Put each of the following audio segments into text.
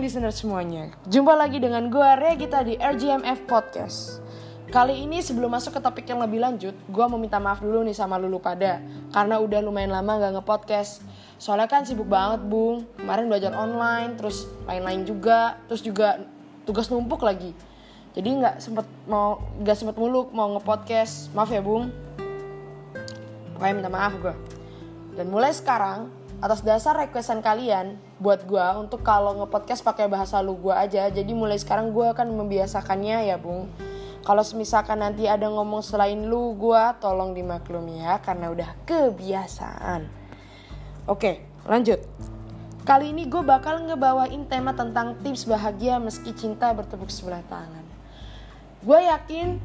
Assalamualaikum listener semuanya. Jumpa lagi dengan gue Regita di RGMF Podcast. Kali ini sebelum masuk ke topik yang lebih lanjut Gue mau minta maaf dulu nih sama lulu pada Karena udah lumayan lama gak nge-podcast. Soalnya kan sibuk banget bung. Kemarin belajar online Terus lain-lain juga Terus juga tugas numpuk lagi. Jadi gak sempet mau gak sempet muluk mau nge-podcast. Maaf ya bung. Pokoknya minta maaf gue Dan mulai sekarang atas dasar requestan kalian buat gue untuk kalau ngepodcast pakai bahasa lu gue aja. Jadi mulai sekarang gue akan membiasakannya ya bung. Kalau misalkan nanti ada ngomong selain lu gue tolong dimaklumi ya karena udah kebiasaan. Oke lanjut. Kali ini gue bakal ngebawain tema tentang tips bahagia meski cinta bertepuk sebelah tangan. Gue yakin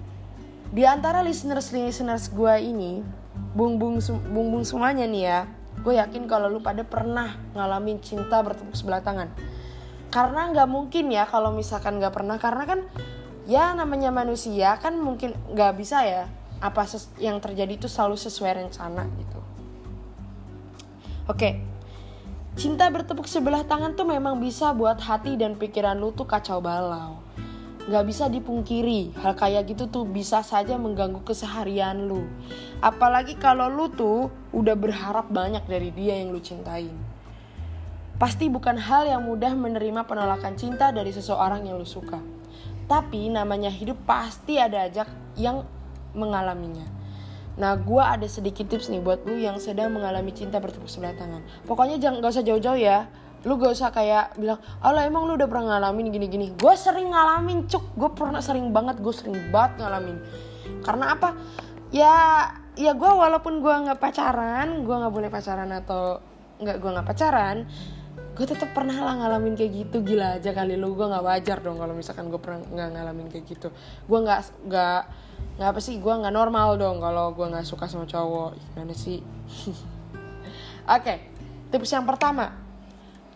di antara listeners listeners gue ini bung bung bung bung semuanya nih ya gue yakin kalau lu pada pernah ngalamin cinta bertepuk sebelah tangan. Karena nggak mungkin ya kalau misalkan nggak pernah. Karena kan ya namanya manusia kan mungkin nggak bisa ya apa yang terjadi itu selalu sesuai rencana gitu. Oke. Cinta bertepuk sebelah tangan tuh memang bisa buat hati dan pikiran lu tuh kacau balau nggak bisa dipungkiri hal kayak gitu tuh bisa saja mengganggu keseharian lu. Apalagi kalau lu tuh udah berharap banyak dari dia yang lu cintain. Pasti bukan hal yang mudah menerima penolakan cinta dari seseorang yang lu suka. Tapi namanya hidup pasti ada aja yang mengalaminya. Nah, gue ada sedikit tips nih buat lu yang sedang mengalami cinta bertepuk sebelah tangan. Pokoknya jangan gak usah jauh-jauh ya lu gak usah kayak bilang Allah emang lu udah pernah ngalamin gini-gini gue sering ngalamin cuk. Gue pernah sering banget gue sering banget ngalamin. Karena apa? Ya ya gue walaupun gue nggak pacaran gue nggak boleh pacaran atau nggak gue nggak pacaran gue tetap pernah lah ngalamin kayak gitu. Gila aja kali lu. Gue nggak wajar dong kalau misalkan gue pernah nggak ngalamin kayak gitu. Gue nggak nggak nggak apa sih? Gue nggak normal dong kalau gue nggak suka sama cowok. Gimana sih? Oke okay, tips yang pertama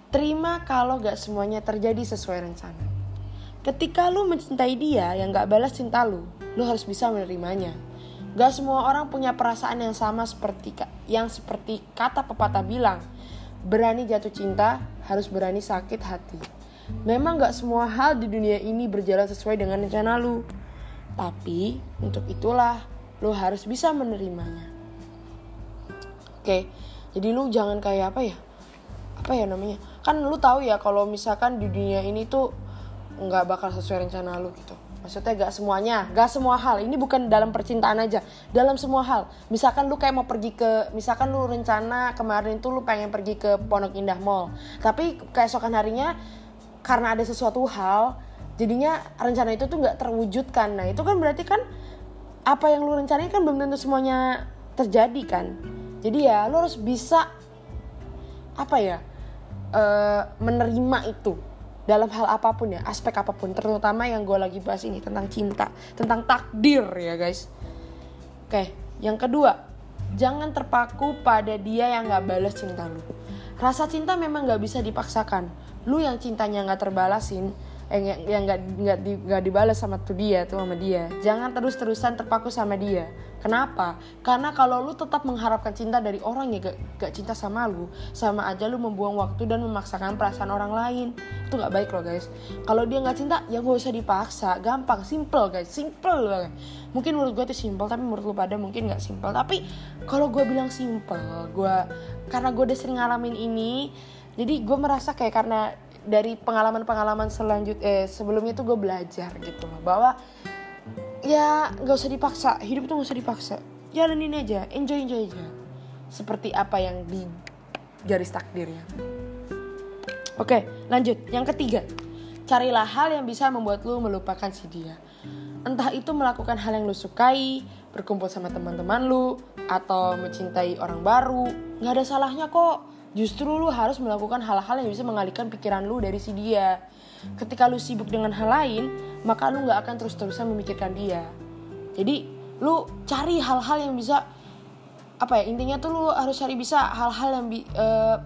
Terima kalau gak semuanya terjadi sesuai rencana. Ketika lu mencintai dia yang gak balas cinta lu, lu harus bisa menerimanya. Gak semua orang punya perasaan yang sama seperti yang seperti kata pepatah bilang, berani jatuh cinta harus berani sakit hati. Memang gak semua hal di dunia ini berjalan sesuai dengan rencana lu. Tapi untuk itulah lu harus bisa menerimanya. Oke, jadi lu jangan kayak apa ya? Apa ya namanya? kan lu tahu ya kalau misalkan di dunia ini tuh nggak bakal sesuai rencana lu gitu. Maksudnya gak semuanya gak semua hal. Ini bukan dalam percintaan aja dalam semua hal. Misalkan lu kayak mau pergi ke misalkan lu rencana kemarin tuh lu pengen pergi ke Pondok Indah Mall. Tapi keesokan harinya karena ada sesuatu hal jadinya rencana itu tuh nggak terwujudkan. Nah itu kan berarti kan apa yang lu rencanain kan belum tentu semuanya terjadi kan. Jadi ya lu harus bisa apa ya uh, menerima itu dalam hal apa pun ya aspek apa pun terutama yang gue lagi bahas ini tentang cinta tentang takdir ya guys. Oke yang kedua jangan terpaku pada dia yang nggak balas cinta lu. Rasa cinta memang nggak bisa dipaksakan. Lu yang cintanya nggak terbalasin eh, yang nggak nggak di, dibalas sama tuh dia tuh sama dia jangan terus terusan terpaku sama dia Kenapa? Karena kalau lu tetap mengharapkan cinta dari orang yang gak, gak cinta sama lu, sama aja lu membuang waktu dan memaksakan perasaan orang lain. Itu gak baik loh guys. Kalau dia gak cinta, ya gak usah dipaksa. Gampang, simple guys, simple banget. Mungkin menurut gue itu simple, tapi menurut lu pada mungkin gak simple. Tapi kalau gue bilang simple, gue karena gue udah sering ngalamin ini, jadi gue merasa kayak karena dari pengalaman-pengalaman selanjut eh sebelumnya tuh gue belajar gitu loh bahwa ya nggak usah dipaksa hidup itu nggak usah dipaksa jalanin aja enjoy enjoy aja. Seperti apa yang di garis takdirnya. Oke lanjut. Yang ketiga carilah hal yang bisa membuat lu melupakan si dia. Entah itu melakukan hal yang lu sukai berkumpul sama teman-teman lu atau mencintai orang baru. Nggak ada salahnya kok justru lu harus melakukan hal-hal yang bisa mengalihkan pikiran lu dari si dia. Ketika lu sibuk dengan hal lain maka lu nggak akan terus-terusan memikirkan dia. Jadi lu cari hal-hal yang bisa apa ya intinya tuh lu harus cari bisa hal-hal yang bi, uh,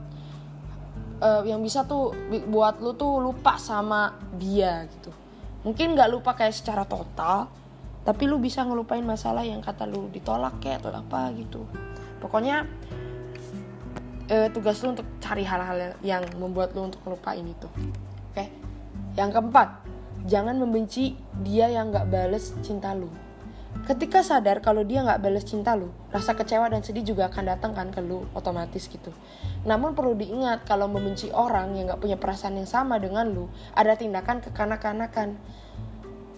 uh, yang bisa tuh buat lu tuh lupa sama dia gitu. Mungkin nggak lupa kayak secara total tapi lu bisa ngelupain masalah yang kata lu ditolak kayak atau apa gitu. Pokoknya uh, tugas lu untuk cari hal-hal yang membuat lu untuk ngelupain itu Oke. Yang keempat, jangan membenci dia yang nggak bales cinta lu. Ketika sadar kalau dia nggak bales cinta lu, rasa kecewa dan sedih juga akan datang kan ke lu otomatis gitu. Namun perlu diingat kalau membenci orang yang nggak punya perasaan yang sama dengan lu, ada tindakan kekanak-kanakan.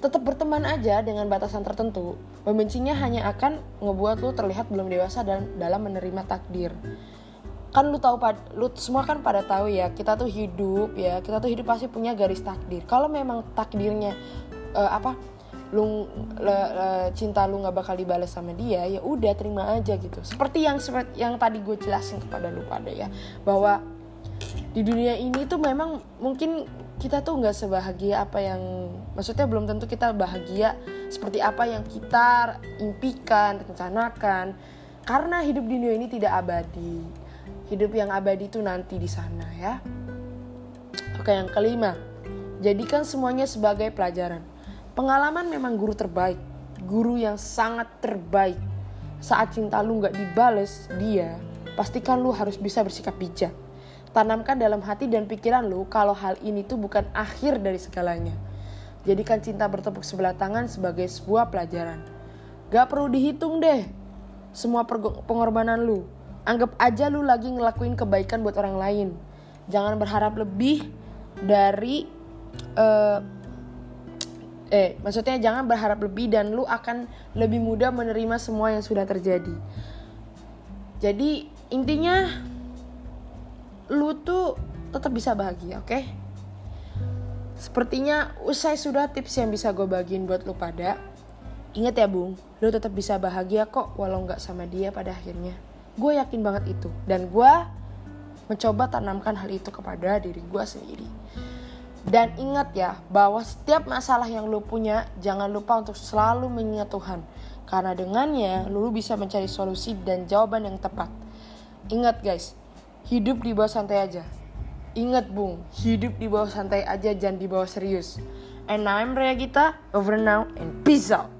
Tetap berteman aja dengan batasan tertentu. Membencinya hanya akan ngebuat lu terlihat belum dewasa dan dalam menerima takdir kan lu tahu lu semua kan pada tahu ya kita tuh hidup ya kita tuh hidup pasti punya garis takdir. Kalau memang takdirnya uh, apa lu le, le, cinta lu nggak bakal dibalas sama dia ya udah terima aja gitu. Seperti yang seperti yang tadi gue jelasin kepada lu pada ya bahwa di dunia ini tuh memang mungkin kita tuh nggak sebahagia apa yang maksudnya belum tentu kita bahagia seperti apa yang kita impikan rencanakan. Karena hidup di dunia ini tidak abadi hidup yang abadi itu nanti di sana ya oke yang kelima jadikan semuanya sebagai pelajaran Pengalaman memang guru terbaik, guru yang sangat terbaik. Saat cinta lu gak dibales dia, pastikan lu harus bisa bersikap bijak. Tanamkan dalam hati dan pikiran lu kalau hal ini tuh bukan akhir dari segalanya. Jadikan cinta bertepuk sebelah tangan sebagai sebuah pelajaran. Gak perlu dihitung deh semua pengorbanan lu. Anggap aja lu lagi ngelakuin kebaikan buat orang lain. Jangan berharap lebih dari uh, eh maksudnya jangan berharap lebih dan lu akan lebih mudah menerima semua yang sudah terjadi jadi intinya lu tuh tetap bisa bahagia oke okay? sepertinya usai sudah tips yang bisa gue bagiin buat lu pada inget ya bung lu tetap bisa bahagia kok walau nggak sama dia pada akhirnya gue yakin banget itu dan gue mencoba tanamkan hal itu kepada diri gue sendiri dan ingat ya, bahwa setiap masalah yang lu punya, jangan lupa untuk selalu mengingat Tuhan. Karena dengannya, lu bisa mencari solusi dan jawaban yang tepat. Ingat guys, hidup di bawah santai aja. Ingat bung, hidup di bawah santai aja, jangan di bawah serius. And I'm Rea Gita, over now and peace out.